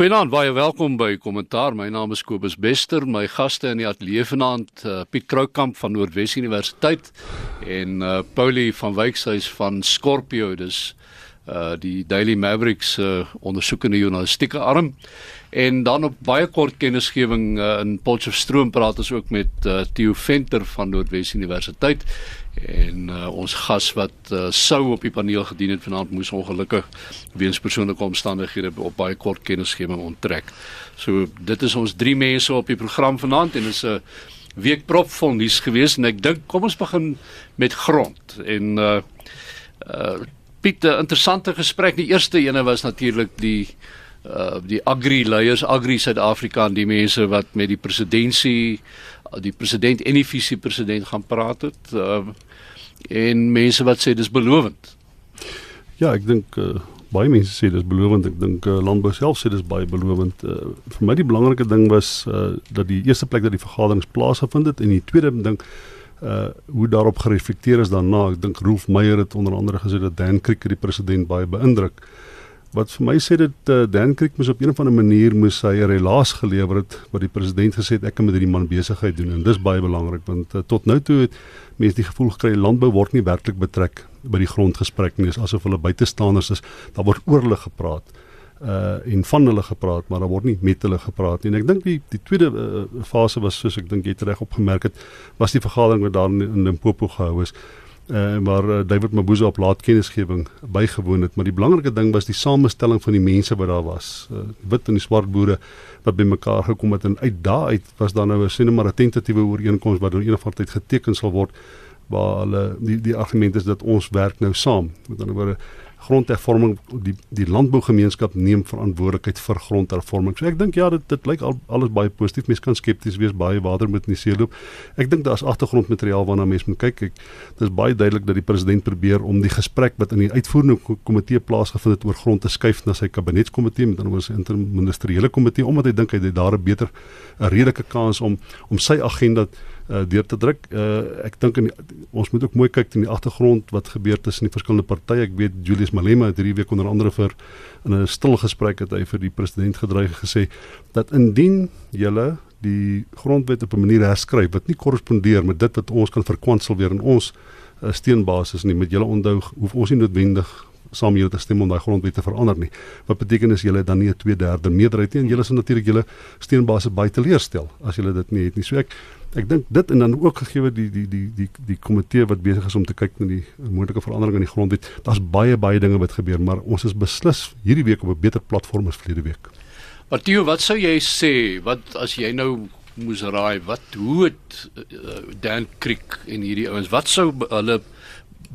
Goeienaand, baie welkom by Kommentaar. My naam is Kobus Bester. My gaste in die ateljee vanaand, uh, Piet Kroukamp van Noordwes Universiteit en uh, Paulie van Wykshuis van Scorpio. Dis uh die Daily Mavericks uh, ondersoekende journalistieke arm. En dan op baie kort kennisgewing uh, in Potchefstroom praat ons ook met uh, Theo Venter van Noordwes Universiteit en uh, ons gas wat uh, sou op die paneel gedien het vanaand moes ongelukkig weens persoonlike omstandighede op baie kort kennisgewing onttrek. So dit is ons drie mense op die program vanaand en dit is 'n week propvol nuus geweest en ek dink kom ons begin met grond en uh uh Piet 'n interessante gesprek. Die eerste ene was natuurlik die uh die agri leiers agri Suid-Afrika en die mense wat met die presidentsie die president en die visie president gaan praat het uh en mense wat sê dis belovend. Ja, ek dink uh baie mense sê dis belovend. Ek dink uh, landbou self sê dis baie belovend. Uh vir my die belangrike ding was uh dat die eerste plek dat die vergaderings plaasgevind het en die tweede ding uh hoe daarop gereflekteer is daarna. Ek dink Rolf Meyer het onder andere gesê dat Dan Kriek die president baie beïndruk. Uh wat vir my sê dit uh, Dan Creek moes op 'n of ander manier moes hy 'n relaas gelewer het wat die president gesê het ek kan met hierdie man besigheid doen. En dis baie belangrik want uh, tot nou toe het mense die gevoel gekry landbou word nie werklik betrek by die grondgesprek nie. Asof hulle buitestanders is. Daar word oor hulle gepraat uh en van hulle gepraat maar daar word nie met hulle gepraat nie. En ek dink die die tweede uh, fase was soos ek dink jy reg opgemerk het was die vergadering wat daar in, in Limpopo gehou is uh, waar uh, David Mabuza op laat kennisgewing bygewoon het, maar die belangrike ding was die samestelling van die mense wat daar was. Uh, wit en die swart boere wat bymekaar gekom het en uit daai uit was daar nou 'n sinne maar 'n tentatiewe ooreenkoms wat deur eendag tyd geteken sal word waar hulle die die argument is dat ons werk nou saam. Met ander woorde grondhervorming die die landbougemeenskap neem verantwoordelikheid vir grondhervorming. So ek dink ja, dit dit lyk al, alles baie positief. Mense kan skepties wees, baie water moet in die see loop. Ek dink daar's agtergrondmateriaal waarna mense moet kyk. Ek dis baie duidelik dat die president probeer om die gesprek wat in die uitvoerende komitee plaasgevind het oor grond te skuif na sy kabinetskomitee met ander woorde sy interministeriële komitee omdat hy dink hy het daar 'n beter 'n redelike kans om om sy agenda uh, deur te druk. Uh, ek dink ons moet ook mooi kyk in die agtergrond wat gebeur tussen die verskillende partye. Ek weet Julius Malema het hierdie week onder andere vir in 'n stil gesprek het hy vir die president gedreig gesê dat indien julle die grondwet op 'n manier herskryf wat nie korrespondeer met dit wat ons kan verkwansel weer in ons uh, steenbasis nie met julle onthou hoef ons nie noodwendig saam julle te stem om daai grondwet te verander nie. Wat beteken is julle dan nie 'n 2/3 meerderheid nie en julle sal natuurlik julle steenbasis baie teleurstel as julle dit nie het nie. So ek ek dink dit en dan ook gegee die die die die die komitee wat besig is om te kyk na die moontlike verandering in die grondwet. Daar's baie baie dinge wat gebeur, maar ons is beslis hierdie week op 'n beter platform as verlede week. Matthieu, wat sou jy sê wat as jy nou moes raai wat hoe het uh, Dan Creek en hierdie ouens wat sou hulle uh,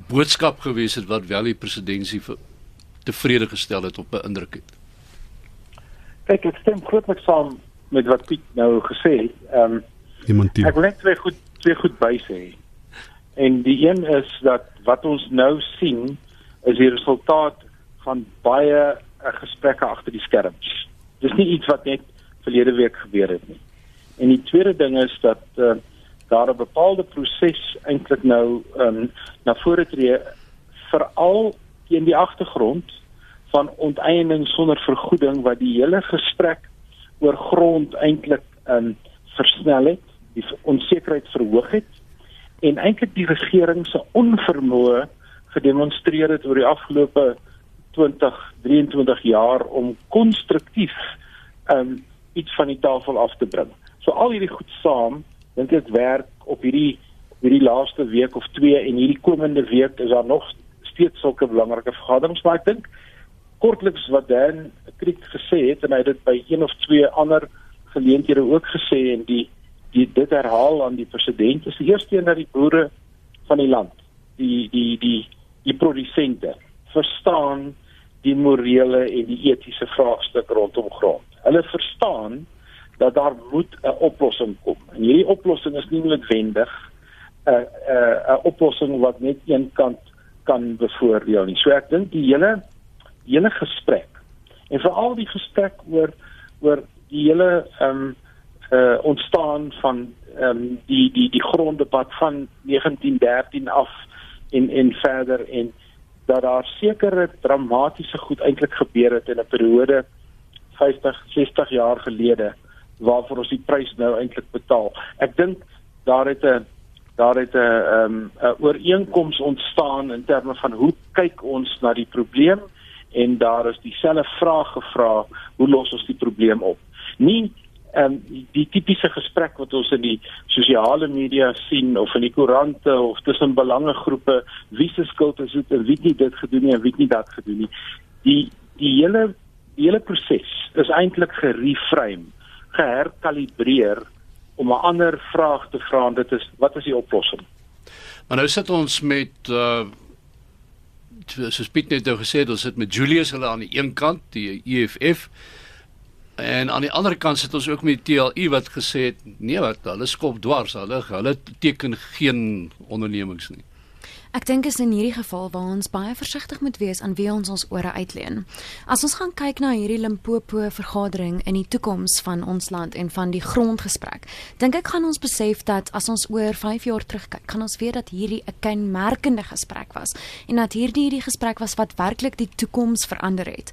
boodskap gewees het wat wel die presidentskap tevrede gestel het op 'n indruk het. Kyk, ek stem grootliks saam met wat Piet nou gesê het. Ehm um, ek wil net twee goed twee goed bysê. En die een is dat wat ons nou sien is die resultaat van baie uh, gesprekke agter die skerms. Dis nie iets wat net verlede week gebeur het nie. En die tweede ding is dat uh, daar 'n bepaalde proses eintlik nou um, na vore tree veral teen die agtergrond van onteiening sonder vergoeding wat die hele gesprek oor grond eintlik um, versnel het, die onsekerheid verhoog het en eintlik die regering se onvermoë gedemonstreer het oor die afgelope 20 23 jaar om konstruktief um, iets van die tafel af te bring. So al hierdie goed saam dink ek werk op hierdie hierdie laaste week of twee en hierdie komende week is daar nog steeds sulke belangrike vergaderings maar ek dink kortliks wat Dan Kriek gesê het en hy het dit by een of twee ander geleenthede ook gesê en die die dit herhaal aan die president is die eerste een dat die boere van die land die die die die produsente verstaan die morele en die etiese vraagstuk rondom grond. Hulle verstaan dat daar moet 'n oplossing kom. En hierdie oplossing is nie noodwendig 'n 'n 'n oplossing wat net een kant kan bevoordeel nie. So ek dink die hele hele gesprek en veral die gesprek oor oor die hele ehm um, uh ontstaan van ehm um, die die die gronddebat van 1913 af en en verder en dat daar sekere dramatiese goed eintlik gebeur het in 'n periode 50, 60 jaar gelede waarvoor ons die prys nou eintlik betaal. Ek dink daar het 'n daar het 'n ehm 'n ooreenkoms ontstaan in terme van hoe kyk ons na die probleem en daar is dieselfde vraag gevra, hoe los ons die probleem op? Nie ehm um, die, die tipiese gesprek wat ons in die sosiale media sien of in die koerante of tussen belangegroepe, wie se skuld is dit en wie het nie dit gedoen nie en wie het nie dat gedoen nie. Die die hele die hele proses is eintlik gereframe, geherkalibreer om 'n ander vraag te vra en dit is wat is die oplossing? Maar nou sit ons met uh soos Piet net nou gesê het, ons sit met Julius hulle aan die een kant, die EFF en aan die ander kant sit ons ook met TLU wat gesê het nee wat, hulle skop dwars, hulle hulle teken geen ondernemings nie. Ek dink is in hierdie geval waar ons baie versigtig moet wees aan wie ons ons ore uitleen. As ons gaan kyk na hierdie Limpopo vergadering in die toekoms van ons land en van die grondgesprek, dink ek gaan ons besef dat as ons oor 5 jaar terugkyk, gaan ons weet dat hierdie 'n kenmerkende gesprek was en dat hierdie die gesprek was wat werklik die toekoms verander het.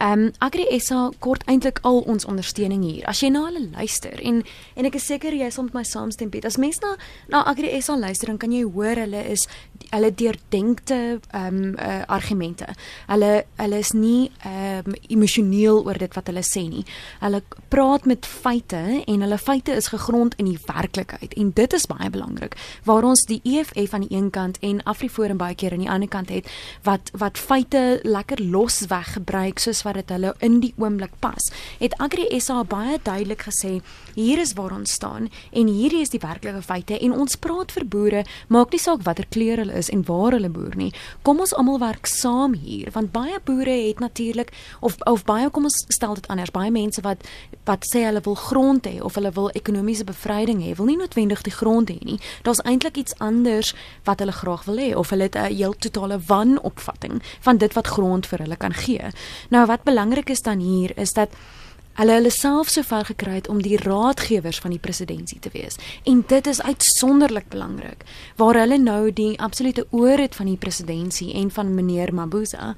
Ehm um, Agri SA kort eintlik al ons ondersteuning hier. As jy na hulle luister en en ek is seker jy sal met my saamstem Piet. As mens na na Agri SA luister dan kan jy hoor hulle is hulle deurdenkte ehm um, uh, argumente. Hulle hulle is nie ehm um, emosioneel oor dit wat hulle sê nie. Hulle praat met feite en hulle feite is gegrond in die werklikheid en dit is baie belangrik. Waar ons die EFF aan die een kant en Afriforum baie keer aan die ander kant het wat wat feite lekker losweg gebruik soos wat dit hulle in die oomblik pas. Het Agri SA baie duidelik gesê, hier is waar ons staan en hierdie is die werklike feite en ons praat vir boere, maak nie saak watter kleur hulle is en waar hulle boer nie. Kom ons almal werk saam hier want baie boere het natuurlik of of baie kom ons stel dit anders, baie mense wat wat sê hulle wil grond hê of hulle wil ekonomiese bevryding hê, wil nie noodwendig die grond hê nie. Daar's eintlik iets anders wat hulle graag wil hê of hulle het 'n heel totale wanopvatting van dit wat grond vir hulle kan gee. Nou wat wat belangrik is dan hier is dat hulle hulle self so ver gekry het om die raadgewers van die presidentskap te wees. En dit is uitsonderlik belangrik waar hulle nou die absolute oor het van die presidentskap en van meneer Mabuza.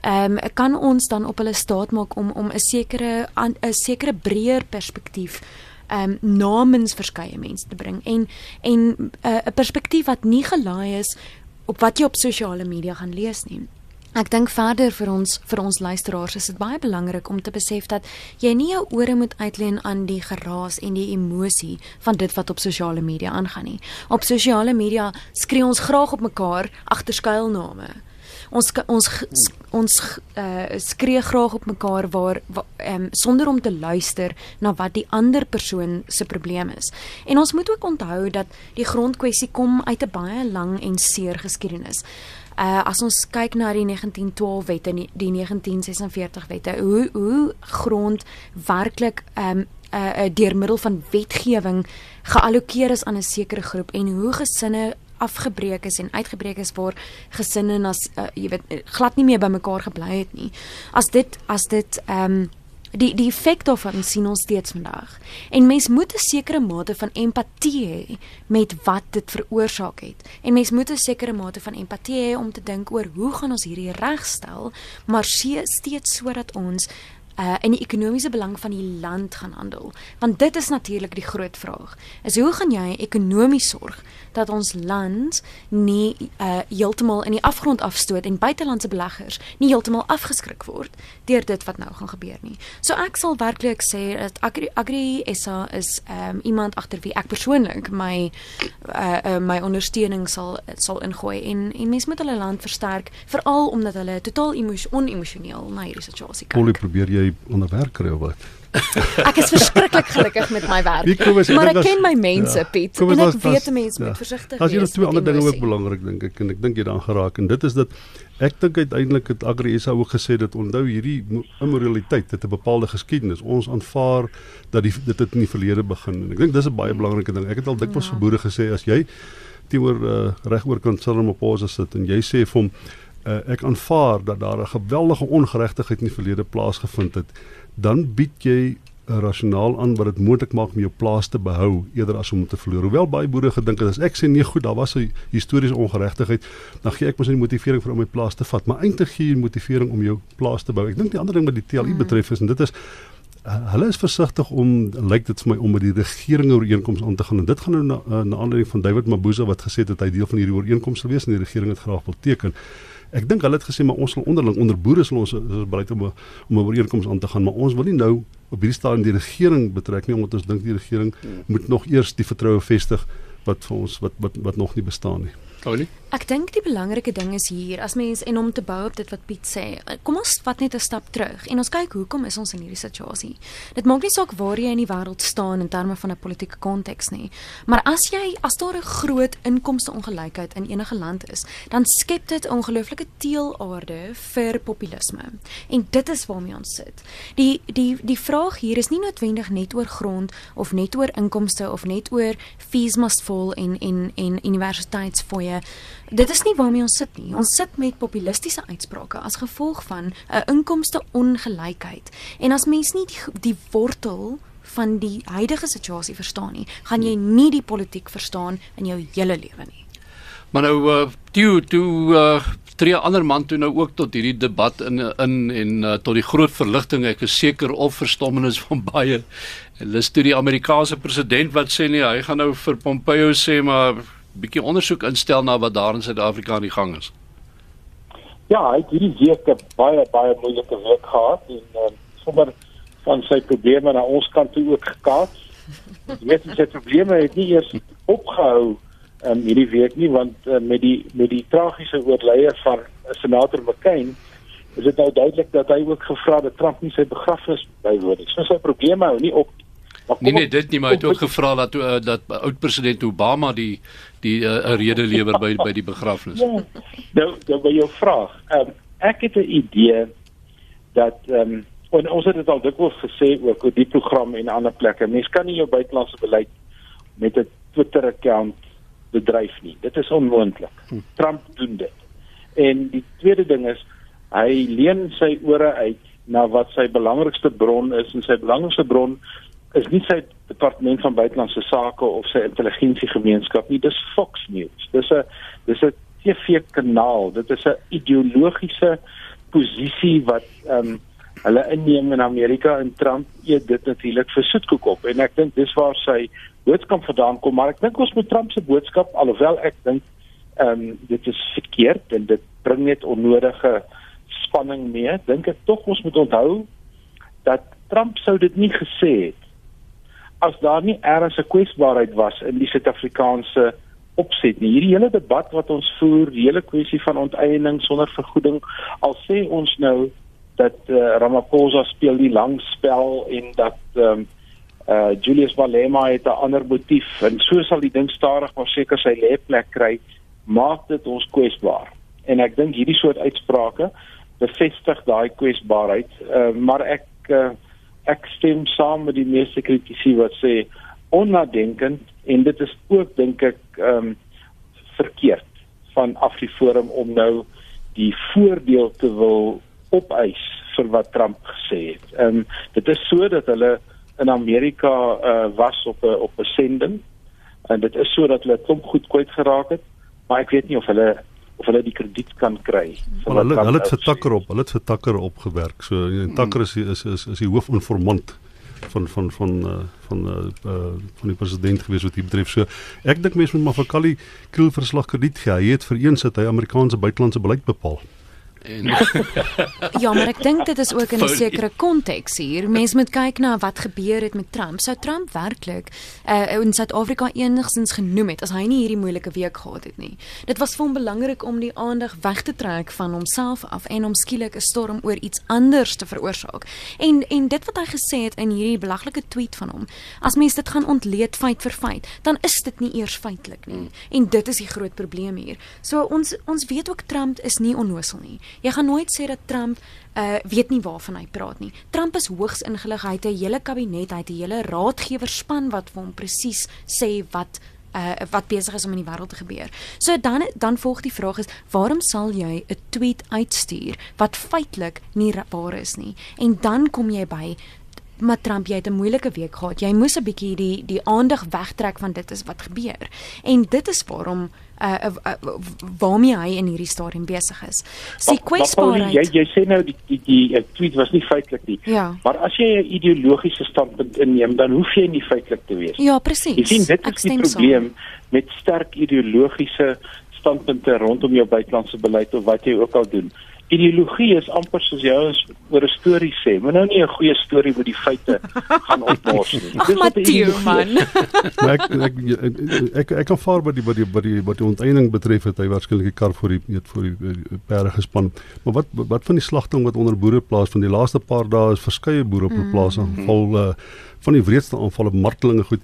Ehm um, kan ons dan op hulle staat maak om om 'n sekere 'n sekere breër perspektief ehm um, namens verskeie mense te bring en en eh, 'n uh, perspektief wat nie gelaai is op wat jy op sosiale media gaan lees nie. Ek dink verder vir ons vir ons luisteraars is dit baie belangrik om te besef dat jy nie jou ore moet uitleen aan die geraas en die emosie van dit wat op sosiale media aangaan nie. Op sosiale media skree ons graag op mekaar agter skuilname. Ons ons ons uh, skree graag op mekaar waar ehm um, sonder om te luister na wat die ander persoon se probleem is. En ons moet ook onthou dat die grondkwessie kom uit 'n baie lang en seer geskiedenis. Uh as ons kyk na die 1912 wette die, die 1946 wette, hoe hoe grond werklik um uh, uh deur middel van wetgewing geallokeer is aan 'n sekere groep en hoe gesinne afgebreek is en uitgebreek is waar gesinne as uh, jy weet glad nie meer by mekaar gebly het nie. As dit as dit um die die effek daarvan sien ons steeds vandag. En mens moet 'n sekere mate van empatie hê met wat dit veroorsaak het. En mens moet 'n sekere mate van empatie hê om te dink oor hoe gaan ons hierdie regstel, maar steeds sodat ons uh in die ekonomiese belang van die land gaan handel. Want dit is natuurlik die groot vraag. Is hoe gaan jy ekonomies sorg dat ons land nie uh heeltemal in die afgrond afstoot en buitelandse beleggers nie heeltemal afgeskrik word deur dit wat nou gaan gebeur nie. So ek sal werklik sê dat Agri Agri SA is um iemand agter wie ek persoonlik my uh, uh my ondersteuning sal sal ingooi en en mense moet hulle land versterk veral omdat hulle totaal onemosioneel na hierdie situasie kyk. Polie probeer jy onderwerk kry of wat? ek is verskriklik gelukkig met my werk. As, maar ek ken my mense, ja, Piet. En ek as, weet mense ja. moet versigtig wees. Jy nog twee ander dinge ook belangrik dink ek en ek dink jy daaraan geraak en dit is dat ek dink uiteindelik het Agri SA ook gesê dat onthou hierdie immoraliteit het 'n bepaalde geskiedenis. Ons aanvaar dat die dit het in die verlede begin en ek dink dis 'n baie belangrike ding. Ek het al dikwels ja. vir boere gesê as jy teenoor uh, regoor kan Cyril Maposa sit en jy sê vir hom uh, ek aanvaar dat daar 'n geweldige ongeregtigheid in die verlede plaasgevind het, dan bied jy 'n rasionaal aan wat dit moontlik maak om jou plaas te behou eerder as om te verloor. Hoewel baie boere gedink het as ek sê nee goed, daar was 'n historiese ongeregtigheid, dan gee ek mos 'n motivering vir om my plaas te vat, maar eintlik gee jy motivering om jou plaas te bou. Ek dink die ander ding wat die TLI mm. betref is en dit is uh, hulle is versigtig om lyk dit vir my om met die regering ooreenkoms aan te gaan en dit gaan nou na, uh, na aanleiding van David Mabuza wat gesê het dat hy deel van hierdie ooreenkoms sou wees en die regering het graag wil teken. Ek dink hulle het gesê maar ons sal onderling onder boere sal ons is bereid om om 'n ooreenkoms aan te gaan, maar ons wil nie nou op hierdie stadium die regering betrek nie omdat ons dink die regering hmm. moet nog eers die vertroue vestig wat vir ons wat wat wat nog nie bestaan nie. Olie? Ek dink die belangrike ding is hier as mens en om te bou op dit wat Piet sê. Kom ons vat net 'n stap terug en ons kyk hoekom is ons in hierdie situasie. Dit maak nie saak waar jy in die wêreld staan in terme van 'n politieke konteks nie. Maar as jy as daar 'n groot inkomste ongelykheid in enige land is, dan skep dit 'n ongelooflike teelaarde vir populisme. En dit is waarmee ons sit. Die die die vraag hier is nie noodwendig net oor grond of net oor inkomste of net oor fees must fall en en en universiteitsfooie Dit is nie waarmee ons sit nie. Ons sit met populistiese uitsprake as gevolg van 'n inkomste ongelykheid. En as mens nie die, die wortel van die huidige situasie verstaan nie, gaan jy nie die politiek verstaan in jou hele lewe nie. Maar nou uh toe toe uh tree ander man toe nou ook tot hierdie debat in in en uh, tot die groot verligting ek is seker of verstommenis van baie. Hulle is toe die Amerikaanse president wat sê nee, hy gaan nou vir Pompeo sê maar bietjie ondersoek instel na wat daar in Suid-Afrika aan die gang is. Ja, hy het hierdie week 'n baie baie moeilike week gehad en uh, sommer van sy probleme na ons kant toe ook gekaats. Die meeste sy probleme het nie eers opgehou um, hierdie week nie want uh, met die met die tragiese oorlede van senator McCain is dit nou duidelik dat hy ook gevra het dat Trump nie sy begrafnis bywoon nie. So sy probleme hou nie op Nee nee, dit nie, maar hy het ook gevra dat uh, dat oud president Obama die die uh, 'n rede lewer by by die begrafnis. Ja. Nou, nou by jou vraag. Um, ek het 'n idee dat ehm um, en ons het dit al dikwels gesê ook oor die program en ander plekke. Mens kan nie jou buitelandse beleid met 'n Twitter-account bedryf nie. Dit is onmoontlik. Hm. Trump doen dit. En die tweede ding is hy leen sy ore uit na wat sy belangrikste bron is en sy belangrikste bron is nie sy departement van buitelandse sake of sy intelligensiegemeenskap nie dis Fox News. Dis 'n dis 'n TV kanaal. Dit is 'n ideologiese posisie wat ehm um, hulle inneem in Amerika en Trump eet dit natuurlik vir soetkoek op. En ek dink dis waar sy boodskap vandaan kom maar ek dink ons moet Trump se boodskap alhoewel ek dink ehm um, dit is verkeerd en dit bring net onnodige spanning mee dink ek tog ons moet onthou dat Trump sou dit nie gesê het as daar nie eers 'n kwesbaarheid was in die Suid-Afrikaanse opset nie. Hierdie hele debat wat ons voer, die hele kwessie van onteiening sonder vergoeding, al sê ons nou dat uh, Ramaphosa speel die lang spel en dat ehm um, uh Julius Malema het 'n ander motief en so sal die ding stadig maar seker sy lê plek kry, maak dit ons kwesbaar. En ek dink hierdie soort uitsprake bevestig daai kwesbaarheid. Uh maar ek uh, ek stem saam met die meeste kritici wat sê onnadenkend en dit is ook dink ek ehm um, verkeerd van Afriforum om nou die voordeel te wil opeis vir wat Trump gesê het. Ehm um, dit is so dat hulle in Amerika uh, was op 'n op 'n sending en dit is so dat hulle klomp goed kwyt geraak het, maar ek weet nie of hulle of hulle die krediet kan kry. Well, hulle hulle het vir Takker op, hulle het vir Takker opgewerk. So Takker is is is is die hoofinformant van van van uh, van uh, uh, van die president gewees wat hier betref. So ek dink mense moet maar vir Kali Kriel verslag krediet gee. Hy het vir eens dat hy Amerikaanse buitelandse beleid bepaal. En ja, maar ek dink dit is ook in 'n sekere konteks hier. Mense moet kyk na wat gebeur het met Trump. Sou Trump werklik uh, in Suid-Afrika enigstens genoem het as hy nie hierdie moeilike week gehad het nie. Dit was vir hom belangrik om die aandag weg te trek van homself af en om skielik 'n storm oor iets anders te veroorsaak. En en dit wat hy gesê het in hierdie belaglike tweet van hom, as mense dit gaan ontleed feit vir feit, dan is dit nie eers feitelik nie. En dit is die groot probleem hier. So ons ons weet ook Trump is nie onnosel nie. Jy gaan nooit sê dat Trump uh weet nie waarvan hy praat nie. Trump is hoogs ingelig. Hy het 'n hele kabinet, hy het 'n hele raadgewerspan wat vir hom presies sê wat uh wat besig is om in die wêreld te gebeur. So dan dan volg die vraag is waarom sal jy 'n tweet uitstuur wat feitelik nie waar is nie? En dan kom jy by maar Trump jy het 'n moeilike week gehad. Jy moes 'n bietjie die die aandag wegtrek van dit is wat gebeur. En dit is waarom uh, uh, uh waarmee hy in hierdie stadium besig is. Sy kwesbaarheid. Jy jy sê nou die die die tweet was nie feitelik nie. Ja. Maar as jy 'n ideologiese standpunt inneem, dan hoef jy nie feitelik te wees. Ja, presies. Jy sien dit is die probleem so. met sterk ideologiese standpunte rondom jou buitelandse beleid of wat jy ook al doen ideologie is amper soos jy oor 'n storie sê, maar nou nie 'n goeie storie met die feite gaan opmors nie. Dis wat die man. maar ek ek ek ek, ek kan vaar by die by die by die by die onteiening betref het hy waarskynlik die kar voor die weet voor die eh, perde gespan. Maar wat wat van die slagting wat onder boere plaas van die laaste paar dae is verskeie boere op plaas mm. aanval mm. uh, van die wreedste aanvalle martelinge goed.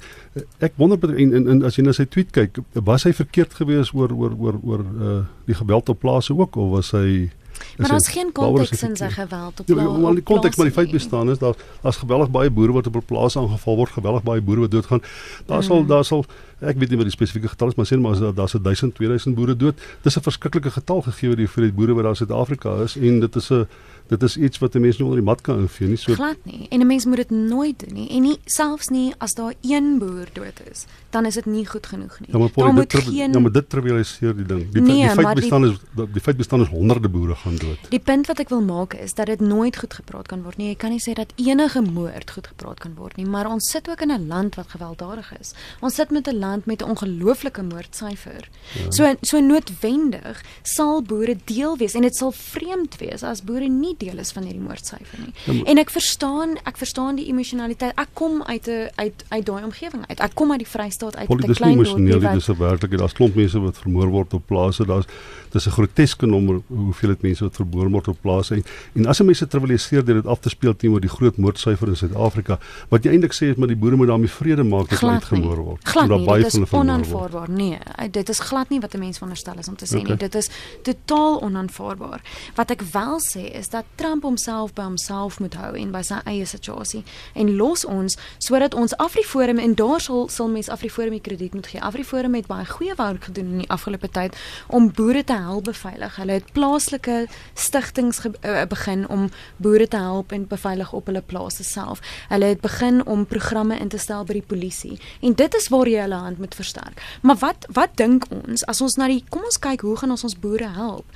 Ek wonder en, en, en as jy na sy tweet kyk, was hy verkeerd geweest oor oor oor oor uh, die geweld op plase ook of was hy Maar daar's geen konteks in sy geweld op plaas. Ja, maar die konteks maar die feit bestaan is daar daar's geweldig baie boere wat op 'n plaas aangeval word, geweldig baie boere wat doodgaan. Daar sal mm. daar sal ek weet nie wat die spesifieke getal is, maar sê maar as daar's 1000, 2000 boere dood. Dis 'n verskriklike getal gegee word vir die boere wat daar in Suid-Afrika is en dit is 'n dit is iets wat 'n mens nie onder die mat kan invee nie. So glad nie. En 'n mens moet dit nooit doen nie. En nie selfs nie as daar een boer dood is, dan is dit nie goed genoeg nie. Ja, maar Paul, dit geen... ja, maar dit trivialiseer die ding. Die, nee, die feit bestaan die... is die feit bestaan is honderde boere gaan dood. Die punt wat ek wil maak is dat dit nooit goed gepraat kan word nie. Jy kan nie sê dat enige moord goed gepraat kan word nie, maar ons sit ook in 'n land wat gewelddadig is. Ons sit met 'n land met 'n ongelooflike moordsyfer. Ja. So so noodwendig sal boere deel wees en dit sal vreemd wees as boere nie deel is van hierdie moordsyfer nie. Ja, en ek verstaan, ek verstaan die emosionaliteit. Ek kom uit 'n uit uit daai omgewing uit. Ek kom uit die Vrystaat uit 'n klein dorpie. Dit is werklik, daar's klomp mense wat vermoor word op plase. Daar's dis 'n groteske nommer hoeveel dit mense wat vermoor word op plase en, en as mense trivialiseer dit af te speel teenoor die groot moordsyfer in Suid-Afrika, wat jy eintlik sê is maar die boere moet daarmee vrede maak dat hulle uitgemoor word. Glad nie, dit is onaanvaarbaar. Nee, dit is glad nie wat 'n mens veronderstel is om te sê okay. nie. Dit is totaal onaanvaarbaar. Wat ek wel sê is dat Trump homself by homself moet hou en by sy eie situasie en los ons sodat ons Afriforum en daar sal sal mense Afriforum die krediet moet gee. Afriforum het baie goeie werk gedoen in die afgelope tyd om boere te help beveilig. Hulle het plaaslike stigtings uh, begin om boere te help en beveilig op hulle plase self. Hulle het begin om programme in te stel by die polisie. En dit is waar jy hulle hand moet versterk. Maar wat wat dink ons as ons na die kom ons kyk hoe gaan ons ons boere help?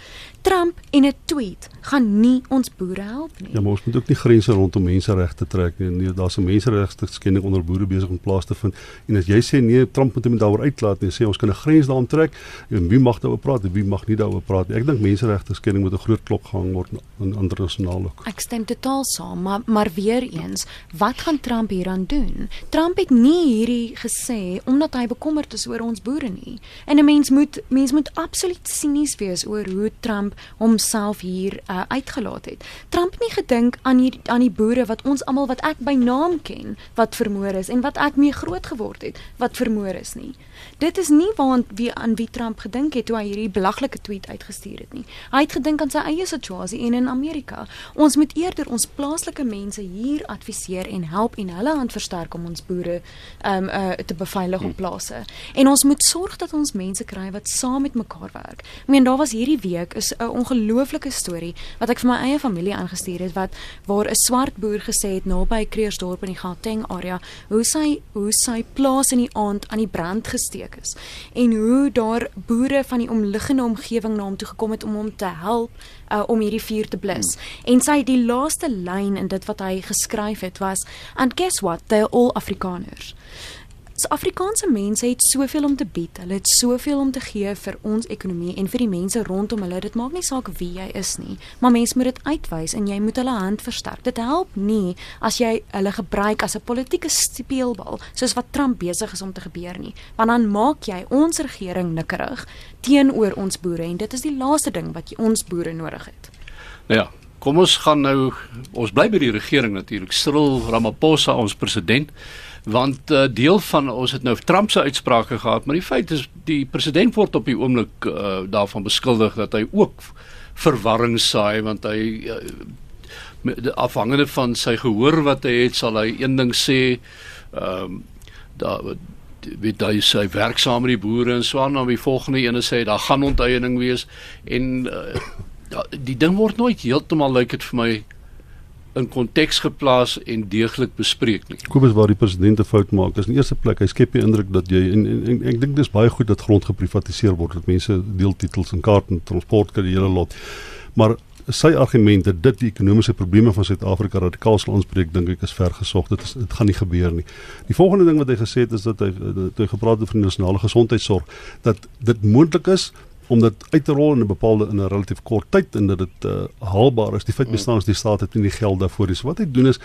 Trump in 'n tweet gaan nie ons boere help nie. Ja, maar ons moet ook nie grense rondom menseregte trek nie. Nee, daar's 'n menseregte skending onder boere besig om plaas te vind. En as jy sê nee, Trump moet hom daaroor uitlaat en sê ons kan 'n grens daarom trek en wie mag daaroor praat en wie mag nie daaroor praat nie. Ek dink menseregte skending moet 'n groot klok gehang word in internasionaal ook. Ek stem totaal saam, maar maar weer eens, wat gaan Trump hieraan doen? Trump het nie hierdie gesê omdat hy bekommerd is oor ons boere nie. En 'n mens moet mens moet absoluut sinies wees oor hoe Trump homself hier uh, uitgelaat het. Trump nie gedink aan hier aan die boere wat ons almal wat ek by naam ken wat vermoor is en wat ek mee groot geword het wat vermoor is nie. Dit is nie waant wie aan wie Trump gedink het toe hy hierdie belaglike tweet uitgestuur het nie. Hy het gedink aan sy eie situasie en in Amerika. Ons moet eerder ons plaaslike mense hier adviseer en help en hulle hand versterk om ons boere um uh, te beveilig op plase. En ons moet sorg dat ons mense kry wat saam met mekaar werk. Ek meen daar was hierdie week is 'n ongelooflike storie wat ek vir my eie familie aangestuur het wat waar 'n swart boer gesê het naby Kreersdorp in die Gauteng area hoe sy hoe sy plaas in die aand aan die brand gesteek is en hoe daar boere van die omliggende omgewing na hom toe gekom het om hom te help uh, om hierdie vuur te blus. En sy die laaste lyn in dit wat hy geskryf het was and guess what they are all afrikaners. So Afrikaanse mense het soveel om te bied. Hulle het soveel om te gee vir ons ekonomie en vir die mense rondom hulle. Dit maak nie saak wie jy is nie, maar mense moet dit uitwys en jy moet hulle hand versterk. Dit help nie as jy hulle gebruik as 'n politieke speelbal soos wat Trump besig is om te gebeur nie, want dan maak jy ons regering nikkerig teenoor ons boere en dit is die laaste ding wat jy ons boere nodig het. Nou ja, kom ons gaan nou ons bly by die regering natuurlik. Cyril Ramaphosa ons president want uh, deel van ons het nou Trump se uitsprake gehad, maar die feit is die president word op die oomblik uh, daarvan beskuldig dat hy ook verwarring saai want hy uh, afhangende van sy gehoor wat hy het, sal hy een ding sê ehm um, daar weet hy sy werksaam met die boere en so aan dan die volgende ene sê daar gaan onteiening wees en uh, die ding word nooit heeltemal lyk like dit vir my in konteks geplaas en deeglik bespreek nie. Kobus waar die president 'n fout maak is in eerste plek hy skep die indruk dat jy en, en, en ek dink dis baie goed dat grond geprivatiseer word dat mense deeltitels en kaart en transport kan die hele lot. Maar sy argumente dit die ekonomiese probleme van Suid-Afrika radikaal sal aanspreek dink ek is vergesog dit is dit gaan nie gebeur nie. Die volgende ding wat hy gesê het is dat hy dat hy gepraat het van die nasionale gesondheidsorg dat dit moontlik is om dit uit te rol in 'n bepaalde in 'n relatief kort tyd en dat dit uh, haalbaar is. Die feit bestaan is die staat het nie die geld daarvoor nie. So wat hy doen is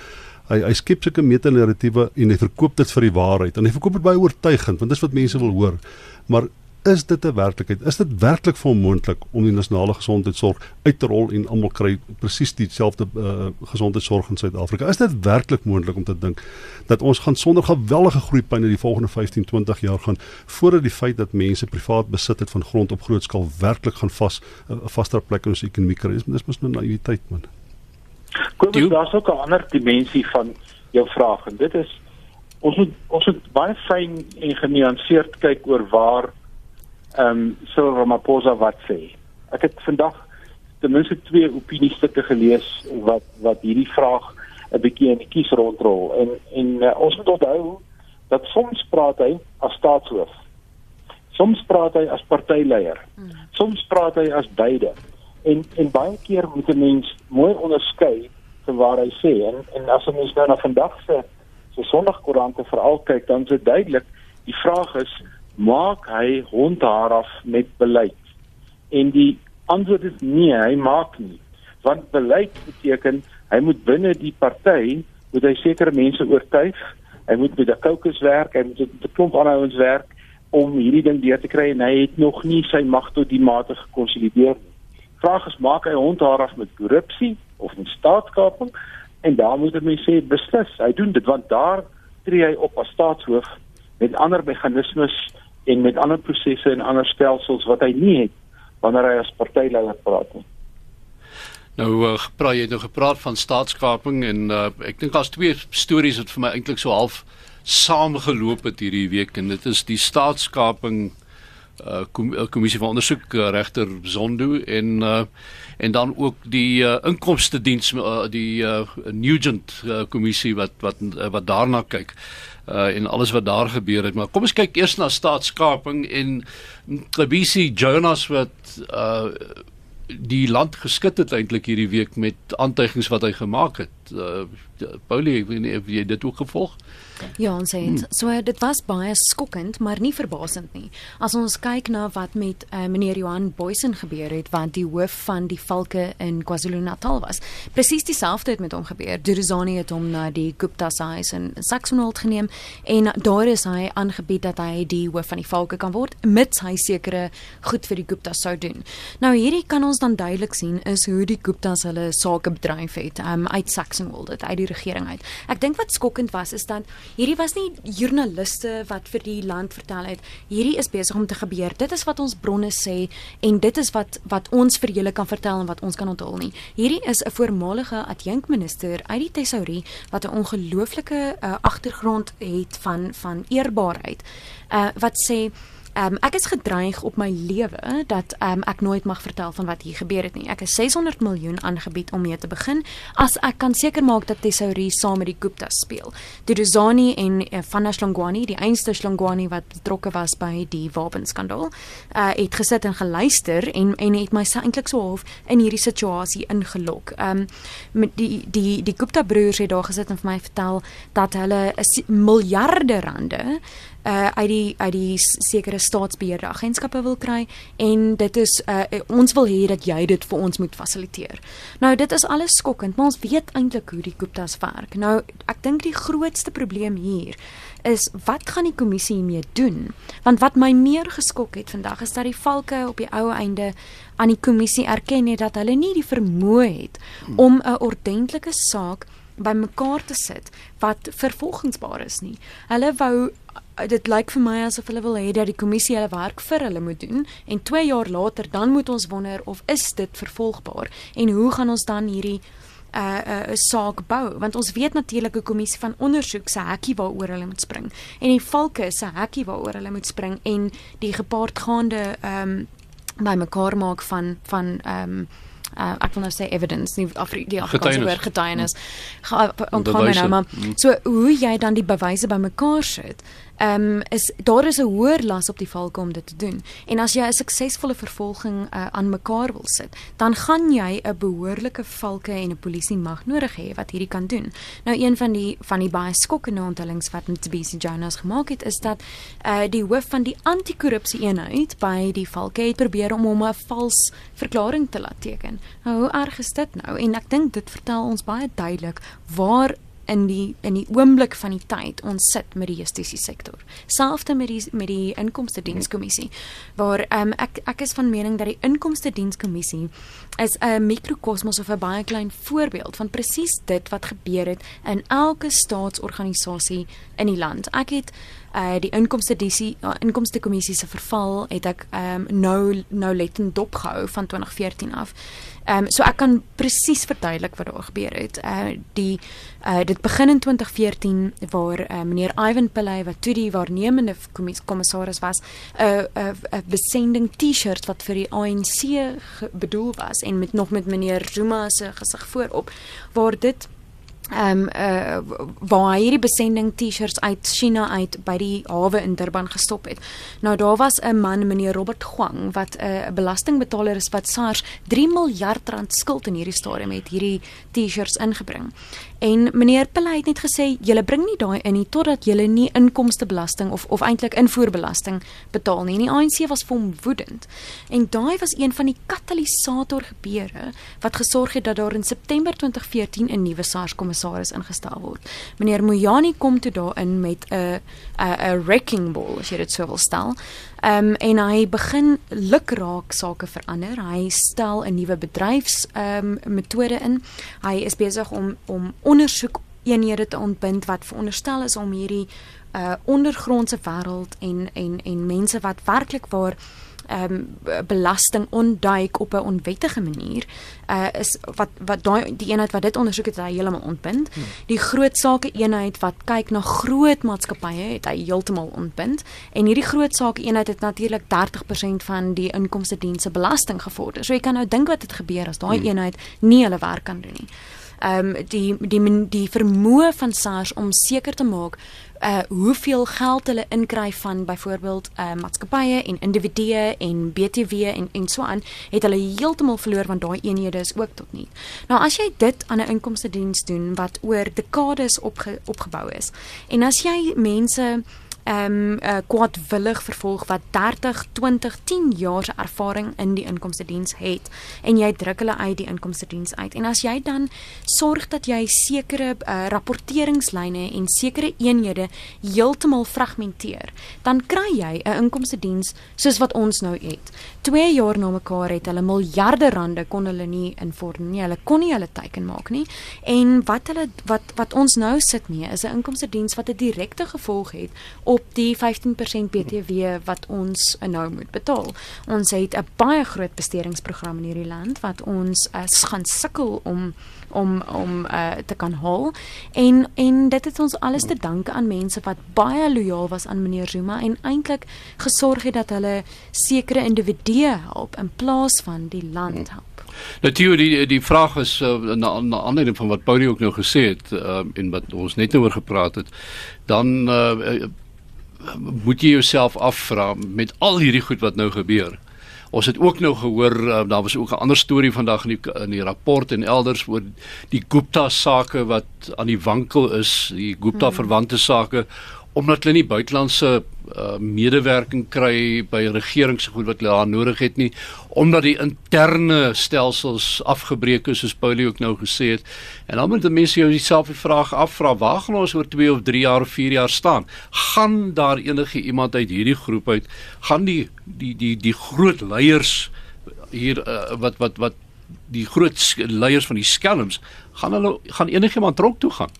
hy hy skep sulke metanarratiewe en hy verkoop dit vir die waarheid. En hy verkoop dit baie oortuigend want dis wat mense wil hoor. Maar is dit 'n werklikheid? Is dit werklik vermoontlik om die nasionale gesondheidsorg uit te rol en almal kry presies dieselfde uh, gesondheidsorg in Suid-Afrika? Is dit werklik moontlik om te dink dat ons gaan sonder geweldige groeipyn in die volgende 15, 20 jaar gaan voordat die feit dat mense privaat besit het van grond op groot skaal werklik gaan vas 'n uh, vaster plek in ons ekonomie kry? Dis dis mos nou naïwiteit man. Kom, daar's ook 'n ander dimensie van jou vraag en dit is ons moet ons moet baie fyn en genuanceerd kyk oor waar ehm um, Cyril Ramaphosa wat sê. Ek het vandag ten minste twee opiniestukke gelees wat wat hierdie vraag 'n bietjie in die kies rondrol en en uh, ons moet onthou dat soms praat hy as staatshoof. Soms praat hy as partyleier. Hmm. Soms praat hy as beide. En en baie keer moet 'n mens mooi onderskei van waar hy sê en en as ons nou na vandag se se Sondagkoerante veral kyk dan is dit duidelik die vraag is maak hy hondhaar af met beleid. En die antwoord is nee, hy maak nie. Want beleid beteken hy moet binne die party moet hy sekere mense oortuig. Hy moet met 'n kokes werk, hy moet met 'n klomp aanhouers werk om hierdie ding deur te kry en hy het nog nie sy mag tot die mate gekonsolideer nie. Vraag is maak hy hondhaar af met korrupsie of met staatskaping? En daar moet ek my sê beslis, hy doen dit want daar tree hy op as staatshoof met ander meganismes en met ander prosesse en ander stelsels wat hy nie het wanneer hy as partyleier praat nie. Nou uh, praat jy nou gepraat van staatskaping en uh, ek dink daar's twee stories wat vir my eintlik so half saamgeloop het hierdie week en dit is die staatskaping uh kommissie van ondersoek uh, regter Zondo en uh en dan ook die uh, inkomste diens uh, die uh, Nugent uh, kommissie wat wat uh, wat daarna kyk uh en alles wat daar gebeur het. Maar kom ons kyk eers na staatskaping en Kobisi Jonas wat uh die land geskit het eintlik hierdie week met aantuigings wat hy gemaak het. Uh Paulie, ek weet nie of jy dit ook gevolg het. Ja, ons sê hmm. so dit was baie skokkend, maar nie verbasend nie. As ons kyk na wat met uh, meneer Johan Boysen gebeur het, wat die hoof van die Valke in KwaZulu-Natal was. Presies dieselfde het met hom gebeur. Durizani het hom na die Gupta huis in Saxonwold geneem en daar is hy aangebied dat hy die hoof van die Valke kan word mits hy sekere goed vir die Gupta sou doen. Nou hierdie kan ons dan duidelik sien is hoe die Guptas hulle sake bedryf het um, uit Saxonwold uit die regering uit. Ek dink wat skokkend was is dat hierdie was nie joernaliste wat vir die land vertel het hierdie is besig om te gebeur. Dit is wat ons bronne sê en dit is wat wat ons vir julle kan vertel en wat ons kan onthul nie. Hierdie is 'n voormalige adjunkminister uit die tesourie wat 'n ongelooflike uh, agtergrond het van van eerbaarheid. Uh wat sê um, ek is gedreig op my lewe dat ehm um, ek nooit mag vertel van wat hier gebeur het nie. Ek is 600 miljoen aangebied om mee te begin as ek kan seker maak dat Tesorie saam met die Guptas speel. Duduzani en uh, Van Shlongwani, die einste Shlongwani wat betrokke was by die wapenskandaal, uh, het gesit en geluister en en het my eintlik so half in hierdie situasie ingelok. Ehm um, met die die die Gupta broers het daar gesit en vir my vertel dat hulle miljarde rande uh uit die uit die sekere staatsbeheerde agentskappe wil kry en dit is uh ons wil hê dat jy dit vir ons moet fasiliteer. Nou dit is alles skokkend, maar ons weet eintlik hoe die Guptas werk. Nou ek dink die grootste probleem hier is wat gaan die kommissie hiermee doen? Want wat my meer geskok het vandag is dat die valke op die ou einde aan die kommissie erken het dat hulle nie die vermoë het om 'n ordentlike saak bymekaar te sit wat vervolgingsbaar is nie. Hulle wou dit lyk vir my asof hulle wil hê dat die kommissie hulle werk vir hulle moet doen en 2 jaar later dan moet ons wonder of is dit vervolgbaar en hoe gaan ons dan hierdie 'n uh, 'n uh, saak bou? Want ons weet natuurlik 'n kommissie van ondersoek se hekkie waaroor hulle moet spring en die valke se hekkie waaroor hulle moet spring en die gepaardgaande ehm um, bymekaar maak van van ehm um, uh, ek wil nou sê evidence nie Afri die Afrikaanse woord getuienis. Mm. ontkom my nou maar. Mm. so hoe jy dan die bewyse bymekaar sit ehm um, is daar is 'n hoër las op die valke om dit te doen. En as jy 'n suksesvolle vervolging uh, aan mekaar wil sit dan gaan jy 'n behoorlike valke en 'n polisie mag nodig hê wat hierdie kan doen. Nou een van die van die baie skokkende onthullings wat Mtbisi Jonas gemaak het is dat uh, die hoof van die anti-korrupsie eenheid by die valke het probeer om hom 'n vals verklaring te laat teken. Nou, hoe erg is dit nou? En ek dink dit vertel ons baie duidelik waar in die in die oomblik van die tyd ons sit met die justisie sektor. Selfs met die met die inkomste dienskommissie waar um, ek ek is van mening dat die inkomste dienskommissie is 'n mikrokosmos of 'n baie klein voorbeeld van presies dit wat gebeur het in elke staatsorganisasie in die land. Ek het uh die inkomste disie uh, inkomste kommissie se verval het ek um nou nou lettend dopgehou van 2014 af. Ehm um, so ek kan presies verduidelik wat daar gebeur het. Uh die uh dit begin in 2014 waar uh, meneer Ivan Pillay wat toe die waarnemende kommissaris was, 'n uh, 'n uh, uh, besending T-shirt wat vir die ANC bedoel was en met nog met meneer Zuma se gesig voorop waar dit ehm um, uh waar hierdie besending T-shirts uit China uit by die hawe in Durban gestop het. Nou daar was 'n man meneer Robert Gwang wat 'n uh, belastingbetaler is wat SARS 3 miljard rand skuld in hierdie stadium het hierdie T-shirts ingebring. En meneer Pillay het net gesê julle bring nie daai in nie totdat julle nie inkomstebelasting of of eintlik invoerbelasting betaal nie. En die ANC was vom woedend. En daai was een van die katalisator gebeure wat gesorg het dat daar in September 2014 'n nuwe SARS kommissaris ingestel word. Meneer Mojani kom toe daarin met 'n 'n wrecking ball as jy dit sou wil stel. Ehm um, en hy begin lukraak sake verander. Hy stel 'n nuwe bedryfs ehm um, metode in. Hy is besig om om ondersoek eenhede te ontbind wat veronderstel is om hierdie uh ondergrondse wêreld en en en mense wat werklik waar ehm um, belasting ontduik op 'n onwettige manier uh is wat wat daai die eenheid wat dit ondersoek het hy heeltemal ontbind. Hmm. Die groot sake eenheid wat kyk na groot maatskappye het hy heeltemal ontbind en hierdie groot sake eenheid het natuurlik 30% van die inkomste dienste belasting gevorder. So jy kan nou dink wat het gebeur as daai hmm. eenheid nie hulle werk kan doen nie. Ehm um, die die die vermoë van SARS om seker te maak uh hoeveel geld hulle inkry van byvoorbeeld uh maatskappye en individue en BTW en en so aan het hulle heeltemal verloor want daai eenhede is ook tot nie. Nou as jy dit aan 'n inkomste diens doen wat oor dekades opge, opgebou is en as jy mense ehm um, uh, kwadwillig vervolg wat 30, 20, 10 jaar se ervaring in die inkomste diens het en jy druk hulle uit die inkomste diens uit. En as jy dan sorg dat jy sekere uh, rapporteringslyne en sekere eenhede heeltemal fragmenteer, dan kry jy 'n inkomste diens soos wat ons nou het. 2 jaar na mekaar het hulle miljarde rande kon hulle nie invorm nie. Hulle kon nie hulle teiken maak nie. En wat hulle wat wat ons nou sit nie is 'n inkomste diens wat 'n direkte gevolg het op op die 15% BTW wat ons nou moet betaal. Ons het 'n baie groot bestedingsprogram in hierdie land wat ons uh, gaan sukkel om om om uh, te kan haal en en dit het ons alles te danke aan mense wat baie lojaal was aan meneer Zuma en eintlik gesorg het dat hulle sekere individue help in plaas van die land help. Natuurlik die die vraag is uh, na na aanleiding van wat Paulie ook nou gesê het uh, en wat ons net nou oor gepraat het dan uh, moet jy jouself afvra met al hierdie goed wat nou gebeur. Ons het ook nou gehoor uh, daar was ook 'n ander storie vandag in die in die rapport en elders oor die Gupta sake wat aan die wankel is, die Gupta hmm. verwante sake omdat hulle nie buitelandse uh, medewerking kry by regering se goed wat hulle daar nodig het nie omdat die interne stelsels afgebreek is soos Paulie ook nou gesê het. En dan moet mense jou dieselfde vraag afvra waar gaan ons oor 2 of 3 jaar of 4 jaar staan? Gaan daar enige iemand uit hierdie groep uit gaan die die die die groot leiers hier uh, wat wat wat die groot leiers van die skelms gaan hulle gaan enigiemand tronk toe gaan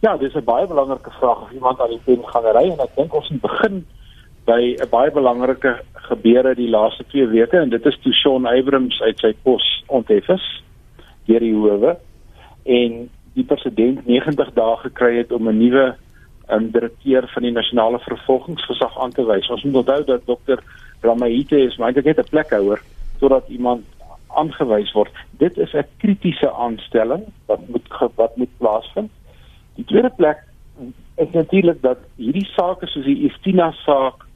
Ja, dis 'n baie belangrike vraag of iemand aan die pen gaan ry en ek dink ons moet begin by 'n baie belangrike gebeure die laaste 2 weke en dit is toe Shaun Abrams uit sy pos onthef is deur die howe en die president 90 dae gekry het om 'n nuwe um, direkteur van die nasionale vervolgingsgesag aan te wys. Ons moet onthou dat dokter Ramahite is maar net 'n plekhouer totdat iemand aangewys word. Dit is 'n kritiese aanstelling wat moet wat moet plaasvind. Die tweede plek is natuurlik dat hierdie sake soos die Estina saak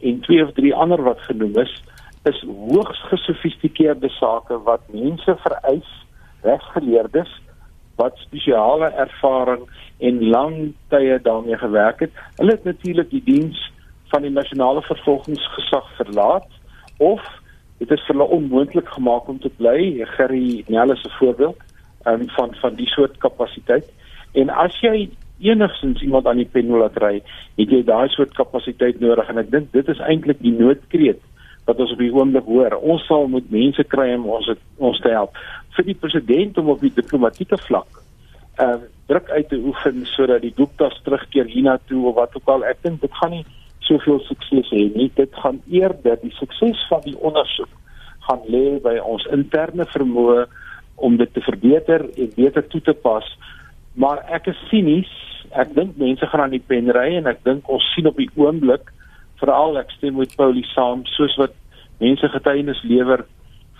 en twee of drie ander wat genoem is, is hoogs gesofistikeerde sake wat mense vereis, regsgeleerdes wat spesiale ervaring en lang tye daarmee gewerk het. Hulle het natuurlik die diens van die nasionale vervolgingsgesag verlaat of dit is vir hulle onmoontlik gemaak om te bly. Gerry Nel is 'n voorbeeld um, van van die soort kapasiteit. En as jy enigstens iemand aan die pen laat ry, het jy daai soort kapasiteit nodig en ek dink dit is eintlik die noodkreet wat ons op die oomblik hoor. Ons sal moet mense kry om ons het, ons te help vir die president om op die diplomatieke vlak ehm uh, druk uit te oefen sodat die Gupta's terugkeer hiernatoe of wat ook al. Ek dink dit gaan nie soveel sukses hê nie. Dit gaan eerder die sukses van die ondersoek gaan lê by ons interne vermoë om dit te verbeter en beter toe te pas. Maar ek is sinies ek dink mense gaan aan die pen ry en ek dink ons sien op die oomblik veral ek stem met Paulie saam soos wat mense getuienis lewer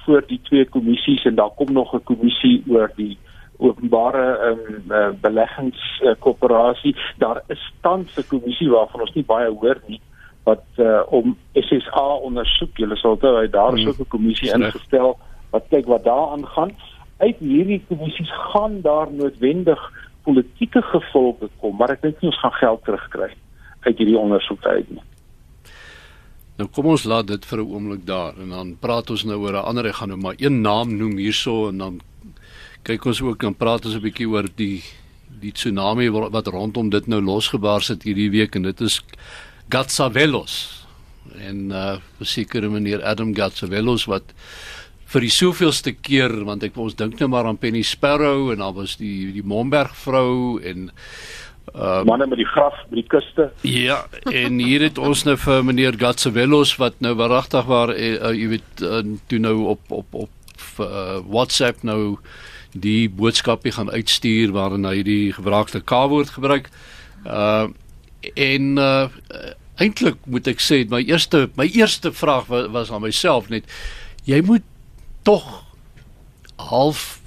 voor die twee kommissies en daar kom nog 'n kommissie oor die openbare um, uh, beleggingskoöperasie uh, daar is tans 'n kommissie waarvan ons nie baie hoor nie wat uh, om SSA ondersoek. Julle sal toe daar is hmm. ook 'n kommissie ingestel wat kyk wat daar aangaan. Uit hierdie kommissies gaan daar noodwendig politieke gevolge kom, maar ek dink nie ons gaan geld terugkry uit hierdie ondersoek uit nie. Nou kom ons laat dit vir 'n oomblik daar en dan praat ons nou oor 'n ander ek gaan nou maar een naam noem hierso en dan kyk ons ook dan praat ons 'n bietjie oor die die tsunami wat rondom dit nou losgebars het hierdie week en dit is Gatsavelos en uh verseker meneer Adam Gatsavelos wat vir die soveelste keer want ek ons dink nou maar aan Penny Sparrow en dan was die die Momberg vrou en uh manne met die graf by die kuste. Ja, en hier het ons nou vir meneer Gatsavelos wat nou waaragtig waar uh, uh, jy weet uh, toe nou op op op uh, WhatsApp nou die boodskapie gaan uitstuur waarin hy die gebruikte K-woord gebruik. Uh en uh eintlik moet ek sê my eerste my eerste vraag was, was aan myself net jy moet tog half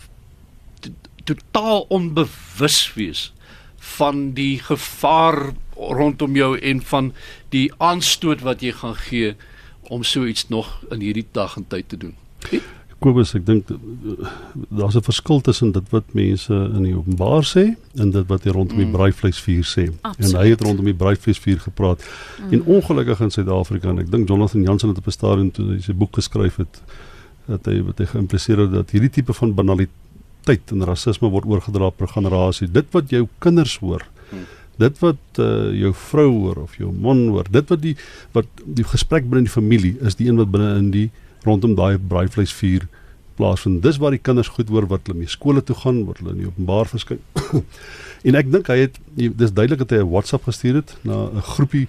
totaal onbewus wees van die gevaar rondom jou en van die aanstoot wat jy gaan gee om so iets nog in hierdie dag en tyd te doen. Kobus, ek dink daar's 'n verskil tussen dit wat mense in die openbaar sê en dit wat jy rondom die mm. braaivleisvuur sê. Absoluut. En hy het rondom die braaivleisvuur gepraat. Mm. En ongelukkig in Suid-Afrika en ek dink Jonathan Jansen het op 'n stadium toe hy sy boek geskryf het, dat hy wat hy geïmpliseer het dat hierdie tipe van banaliteit en rasisme word oorgedra per generasie. Dit wat jou kinders hoor, hmm. dit wat uh, jou vrou hoor of jou man hoor, dit wat die wat die gesprek binne die familie is die een wat binne in die rondom daai braaivleisvuur plaasvind. Dis waar die kinders goed hoor wat hulle mee skole toe gaan, wat hulle in die openbaar verskyn. En ek dink hy het dis duidelik dat hy 'n WhatsApp gestuur het na 'n groepie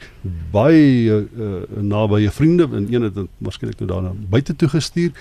baie uh, naby vriende en een het waarskynlik nou daarna buite toe gestuur.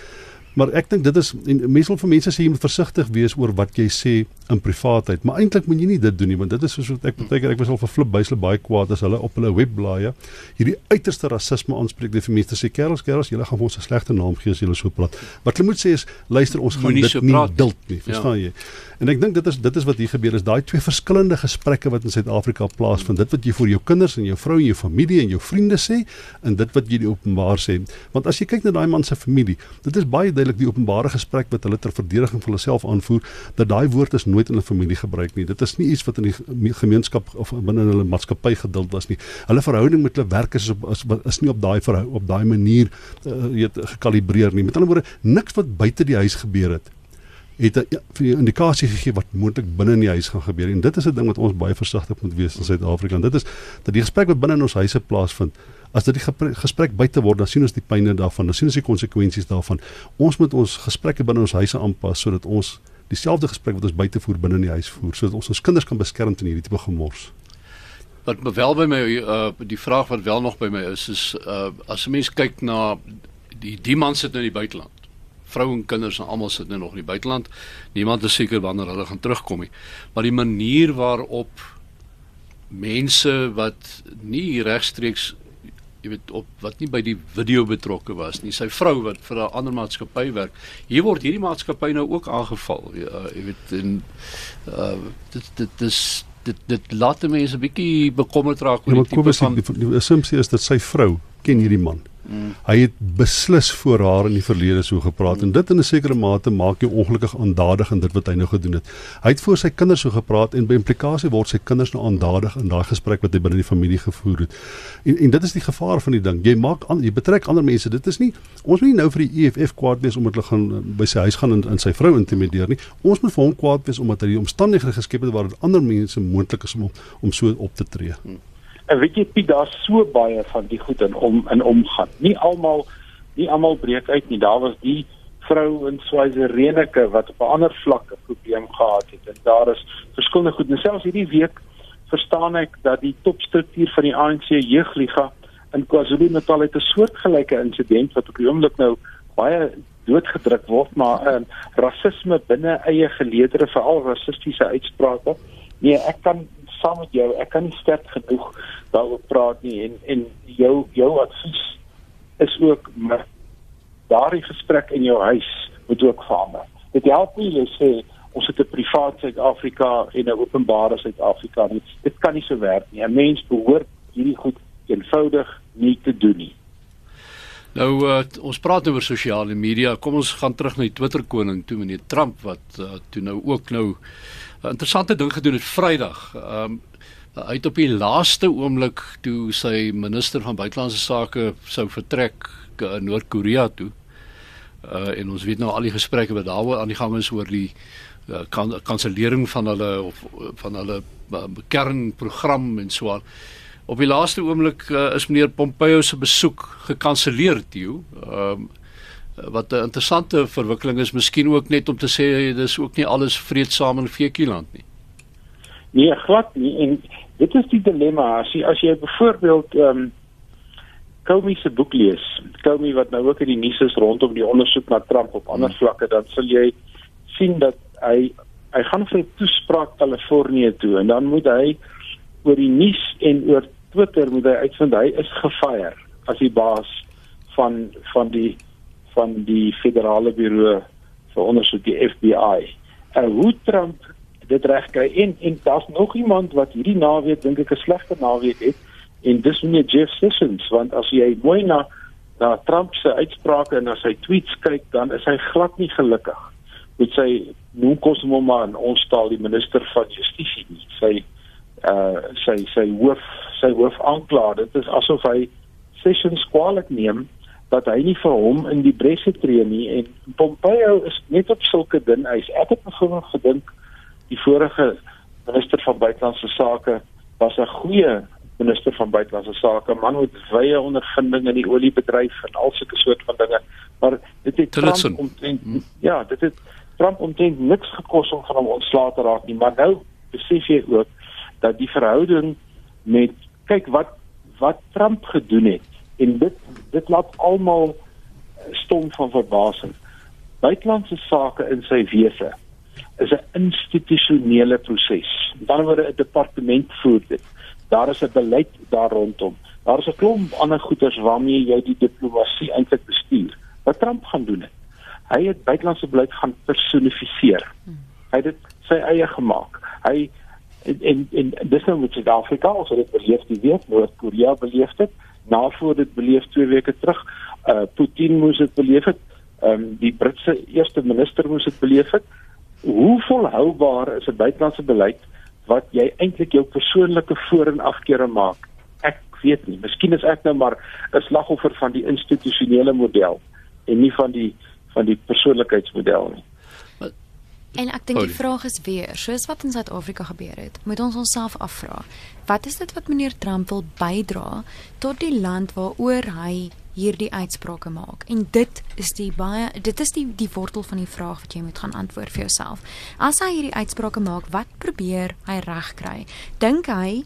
Maar ek dink dit is en mense wil vir mense sê jy moet versigtig wees oor wat jy sê in privaatheid, maar eintlik moet jy nie dit doen nie want dit is soos wat ek baie keer ek was al vir flip bysle baie kwaad as hulle op hulle webblaaie hierdie uiterste rasisme aanspreek dit vir mense sê kerels kerels julle gaan vir ons 'n slegte naam gee as julle so praat. Wat hulle moet sê is luister ons gaan dit so nie duld nie, verstaan ja. jy? En ek dink dit is dit is wat hier gebeur is daai twee verskillende gesprekke wat in Suid-Afrika plaasvind. Dit wat jy vir jou kinders en jou vrou en jou familie en jou vriende sê en dit wat jy die openbaar sê. Want as jy kyk na daai man se familie, dit is baie duidelik die openbare gesprek wat hulle ter verdediging van hulle self aanvoer dat daai woord is nooit in 'n familie gebruik nie. Dit is nie iets wat in die gemeenskap of binne hulle maatskappy geduld was nie. Hulle verhouding met hulle werkers is op is, is nie op daai op daai manier uh, gekalibreer nie. Met ander woorde, niks wat buite die huis gebeur het het 'n ja, indikasie gegee wat moontlik binne in die huis gaan gebeur en dit is 'n ding wat ons baie versigtig moet wees in Suid-Afrika dit is dat die gesprek wat binne in ons huise plaasvind as dit die gesprek buite word dan sien ons die pyne daarvan dan sien ons die konsekwensies daarvan ons moet ons gesprekke binne ons huise aanpas sodat ons dieselfde gesprek wat ons buite voer binne in die huis voer sodat ons ons kinders kan beskerm teen hierdie tipe gemors wat wel by my uh, die vraag wat wel nog by my is is uh, as 'n mens kyk na die die man sit nou in die buiteland vrou en kinders en almal sit nou nog in die buiteland. Niemand is seker wanneer hulle gaan terugkom nie. Maar die manier waarop mense wat nie regstreeks jy weet op wat nie by die video betrokke was nie. Sy vrou wat vir 'n ander maatskappy werk. Hier word hierdie maatskappy nou ook aangeval ja, jy weet en uh, dit dit is dit dit laat mense 'n bietjie bekommerd raak oor ja, die tipe van die, die assumpsie is dat sy vrou ken hierdie man Mm. Hy het beslis voor haar in die verlede so gepraat mm. en dit in 'n sekere mate maak jou ongelukkig aandadig in dit wat hy nou gedoen het. Hy het voor sy kinders so gepraat en by implikasie word sy kinders nou aandadig in daai gesprek wat hy binne die familie gevoer het. En en dit is die gevaar van die ding. Jy maak aan jy betrek ander mense. Dit is nie ons moet nie nou vir die EFF kwaad wees omdat hulle gaan eh, by sy huis gaan en, en sy vrou intimideer nie. Ons moet vir hom kwaad wees omdat hy die omstandighede geskep het waar ander mense moontlik is om om so op te tree. Hmm. En weet jy Piet, daar's so baie van die goed in om in omgaan. Nie almal nie almal breek uit nie. Daar was die vrou in Swazerrenike wat op 'n ander vlak 'n probleem gehad het. En daar is verskillende goed. En selfs hierdie week verstaan ek dat die topstruktuur van die ANC jeugliga in KwaZulu-Natal het 'n soortgelyke insident wat op die oomblik nou baie doodgedruk word, maar 'n uh, rasisme binne eie geleedere, veral rassistiese uitsprake. Nee, ek kan saam met jou. Ek kan nie sterk genoeg daaroor praat nie en en jou jou advies is ook met daardie gesprek in jou huis moet ook verander. Dit help nie jy sê ons het 'n privaat Suid-Afrika en 'n openbare Suid-Afrika nie. Dit kan nie so werk nie. 'n Mens behoort hierdie goed eenvoudig nie te doen nie. Nou uh, ons praat oor sosiale media. Kom ons gaan terug na die Twitter koning toe meneer Trump wat uh, toe nou ook nou 'n interessante ding gedoen het Vrydag. Ehm um, het op die laaste oomblik toe sy minister van buitelandse sake sou vertrek na Noord-Korea toe. Uh en ons weet nou al die gesprekke wat daaroor aan die gang is oor die uh, kansellering van hulle of van hulle uh, kernprogram en so aan. Op die laaste oomblik uh, is meneer Pompeo se besoek gekanselleer, Theo. Ehm um, wat 'n interessante verwikkeling is, miskien ook net om te sê dis ook nie alles vreedsaam in Vekieland nie. Nee, glad nie en dit is die dilemma as jy as jy byvoorbeeld ehm um, Comey se boek lees. Comey wat nou ook in die nuus is rondom die ondersoek na Trump op ander hmm. vlakke, dan sal jy sien dat hy hy gaan vir 'n toespraak Kalifornië toe en dan moet hy oor die nuus en oor Twitter moet hy uitvind hy is gefire as die baas van van die van die federale bureau vir ondersoek die FBI. En hoe Trump dit regkry en en daar's nog iemand wat hierdie naweek dink ek 'n slegte naweek het en dis meneer Jeff Sessions want as jy mooi na na Trump se uitsprake en na sy tweets kyk dan is hy glad nie gelukkig met sy noem kos hom maar in ons taal die minister van justisie nie sy uh sy sy hoof sy hoof aankla dit is asof hy Sessions kwaliek neem dat hy nie vir hom in die bresse tree nie en Pompeo is net op sulke ding hy's ek het byvoorbeeld gedink die vorige minister van buitelandse sake was 'n goeie minister van buitelandse sake. Man met wye ondervinding in die oliebedryf en al sulke soort van dinge. Maar dit het Trump omtrent hmm. ja dit het Trump omtrent niks gekos om van hom ontslae te raak nie. Maar nou besef jy ook dat die verhouding met kyk wat wat Trump gedoen het en dit dit laat almal stom van verbasing. Buitelandse sake in sy wese is 'n institusionele proses. Dan word 'n departement voer dit. Daar is 'n beleid daar rondom. Daar is 'n klomp ander goeders waarmee jy die diplomatie eintlik bestuur. Wat Trump gaan doen het. Hy het buitelandse beleid gaan personifiseer. Hy het dit sy eie gemaak. Hy en en, en dis nou met Suid-Afrika, ons het dit beleef die week, Noord-Korea beleef dit NAVO dit beleef 2 weke terug. Uh Putin moes dit beleef het. Ehm um, die Britse eerste minister moes dit beleef het. Hoe volhoubaar is 'n buitelandse beleid wat jy eintlik jou persoonlike voor- en afkeere maak? Ek weet nie. Miskien is ek nou maar 'n slagoffer van die institusionele model en nie van die van die persoonlikheidsmodel nie. En ek dink die vraag is weer, soos wat in Suid-Afrika gebeur het, moet ons onsself afvra, wat is dit wat meneer Trump wil bydra tot die land waaroor hy hierdie uitsprake maak? En dit is die baie dit is die die wortel van die vraag wat jy moet gaan antwoord vir jouself. As hy hierdie uitsprake maak, wat probeer hy regkry? Dink hy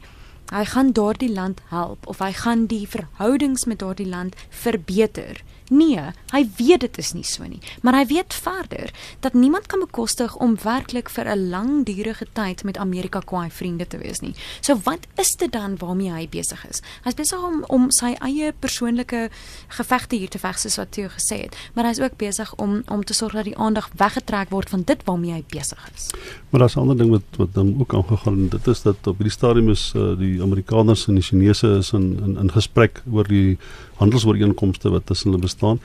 hy gaan daardie land help of hy gaan die verhoudings met daardie land verbeter Nee, hy weet dit is nie so nie, maar hy weet verder dat niemand kan bekostig om werklik vir 'n langdurige tyd met Amerika kwaai vriende te wees nie. So wat is dit dan waarmee hy besig is? Hy's besig om om sy eie persoonlike gevegte hier te veg soos wat Theo gesê het, maar hy's ook besig om om te sorg dat die aandag weggetrek word van dit waarmee hy besig is. Maar daar's 'n ander ding wat wat dan ook aangegaan en dit is dat op hierdie stadium is uh, die Amerikaners en die Chinese is in in in gesprek oor die handelsooreenkomste wat tussen hulle bestaan.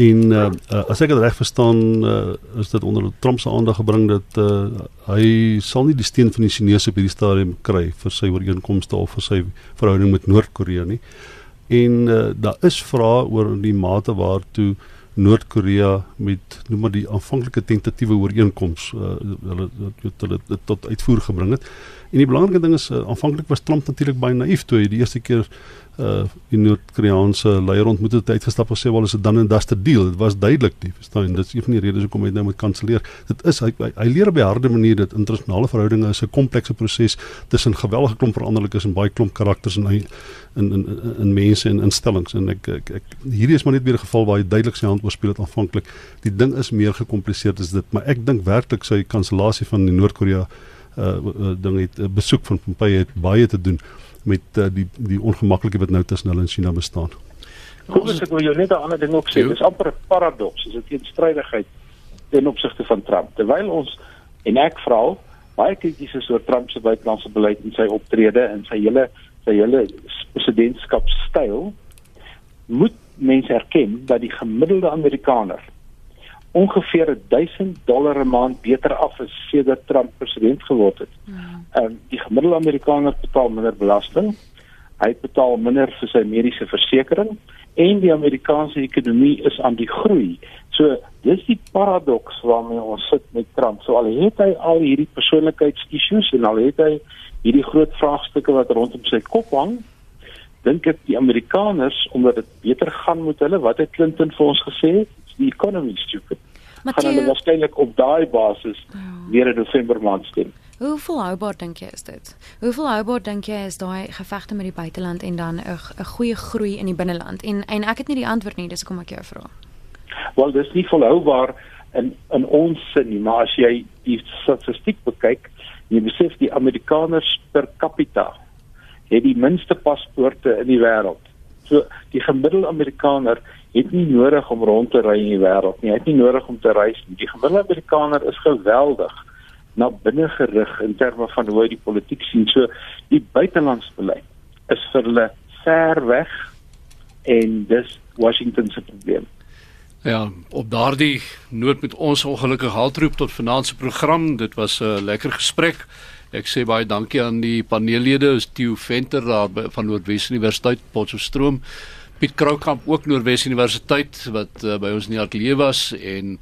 En uh, uh, as ek dit reg verstaan, uh, is dit onder Trump se aandag gebring dat uh, hy sal nie die steun van die Chinese op hierdie stadium kry vir sy ooreenkomste of vir sy verhouding met Noord-Korea nie. En uh, daar is vrae oor die mate waartoe Noord-Korea met noem maar die aanvanklike tentatiewe ooreenkoms uh, hulle het hulle dit tot uitvoer gebring het. En die belangrike ding is uh, aanvanklik was Trump natuurlik baie naïef toe hy die eerste keer uh die Noord-Koreaanse leier ontmoet het uitgestap en sê wel is dit dan 'n duster deal. Dit was duidelik nie, verstaan? Dit is een van die redes hoekom hy nou moet kanselleer. Dit is hy, hy, hy leer op 'n harde manier dat internasionale verhoudinge is 'n komplekse proses tussen geweldige klomp veranderlikes en baie klomp karakters en in in in, in mense en instellings en ek, ek ek hierdie is maar net weer 'n geval waar hy duidelik sy hand oorspeel het aanvanklik. Die ding is meer gekompliseerd as dit, maar ek dink werklik sy kansellasie van die Noord-Korea uh, uh ding het 'n uh, besoek van Pompeo het baie te doen met uh, die die ongemaklike wat nou tussen hulle en China bestaan. Kom ons ek wil jou net 'n ander ding ook sê. Dis amper 'n paradoks, is 'n teenstrydigheid ten opsigte van Trump. Terwyl ons en ek vra baie krities is oor Trump se buitelandse beleid en sy optrede en sy hele sy hele presidentskapstyl, moet mense erken dat die gemiddelde Amerikaner ongeveer 1000 dollar 'n maand beter af is sedert Trump president geword het. Ehm um, die gemiddelde Amerikaner betaal minder belasting. Hy betaal minder vir sy mediese versekerings en die Amerikaanse ekonomie is aan die groei. So dis die paradoks waarmee ons sit met Trump. So al het hy al hierdie persoonlikheidsissues en al het hy hierdie groot vraagstukke wat rondom sy kop hang, dink ek die Amerikaners omdat dit beter gaan met hulle, wat het Clinton vir ons gesê? Die economy stupid. Maar gaan hulle waarskynlik op daai basis ja. weer in Desember maand stem. Hoe volhoubaar dink jy is dit? Hoe volhoubaar dink jy is daai gevegte met die buiteland en dan 'n 'n goeie groei in die binneland? En en ek het nie die antwoord nie, dis kom ek jou vra. Wel, dis nie volhoubaar in in ons sin nie, maar as jy die statistiek bekyk, jy besef die Amerikaners per capita het die minste paspoorte in die wêreld. So die gemiddelde Amerikaner het nie nodig om rond te ry in die wêreld nie. Hy het nie nodig om te reis nie. Die gemiddelde Amerikaner is geweldig na binne gerig in terme van hoe hy die politiek sien. So die buitelandsbeleid is vir hulle ver weg en dis Washington se probleem. Ja, op daardie noot met ons ongelukkige haltroep tot finansiële program. Dit was 'n lekker gesprek. Ek sê baie dankie aan die paneellede, Theo Venter daar van Noordwes Universiteit Potchefstroom. Piet Kroukamp ook Noordwes Universiteit wat uh, by ons in die ateljee was en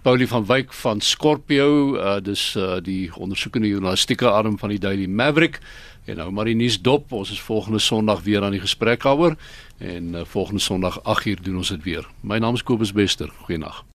Paulie van Wyk van Scorpio, uh, dis uh, die ondersoekende journalistieke arm van die Daily Maverick. En nou maar die nuus dop, ons is volgende Sondag weer aan die gesprek daaroor en uh, volgende Sondag 8uur doen ons dit weer. My naam is Kobus Bester. Goeienaand.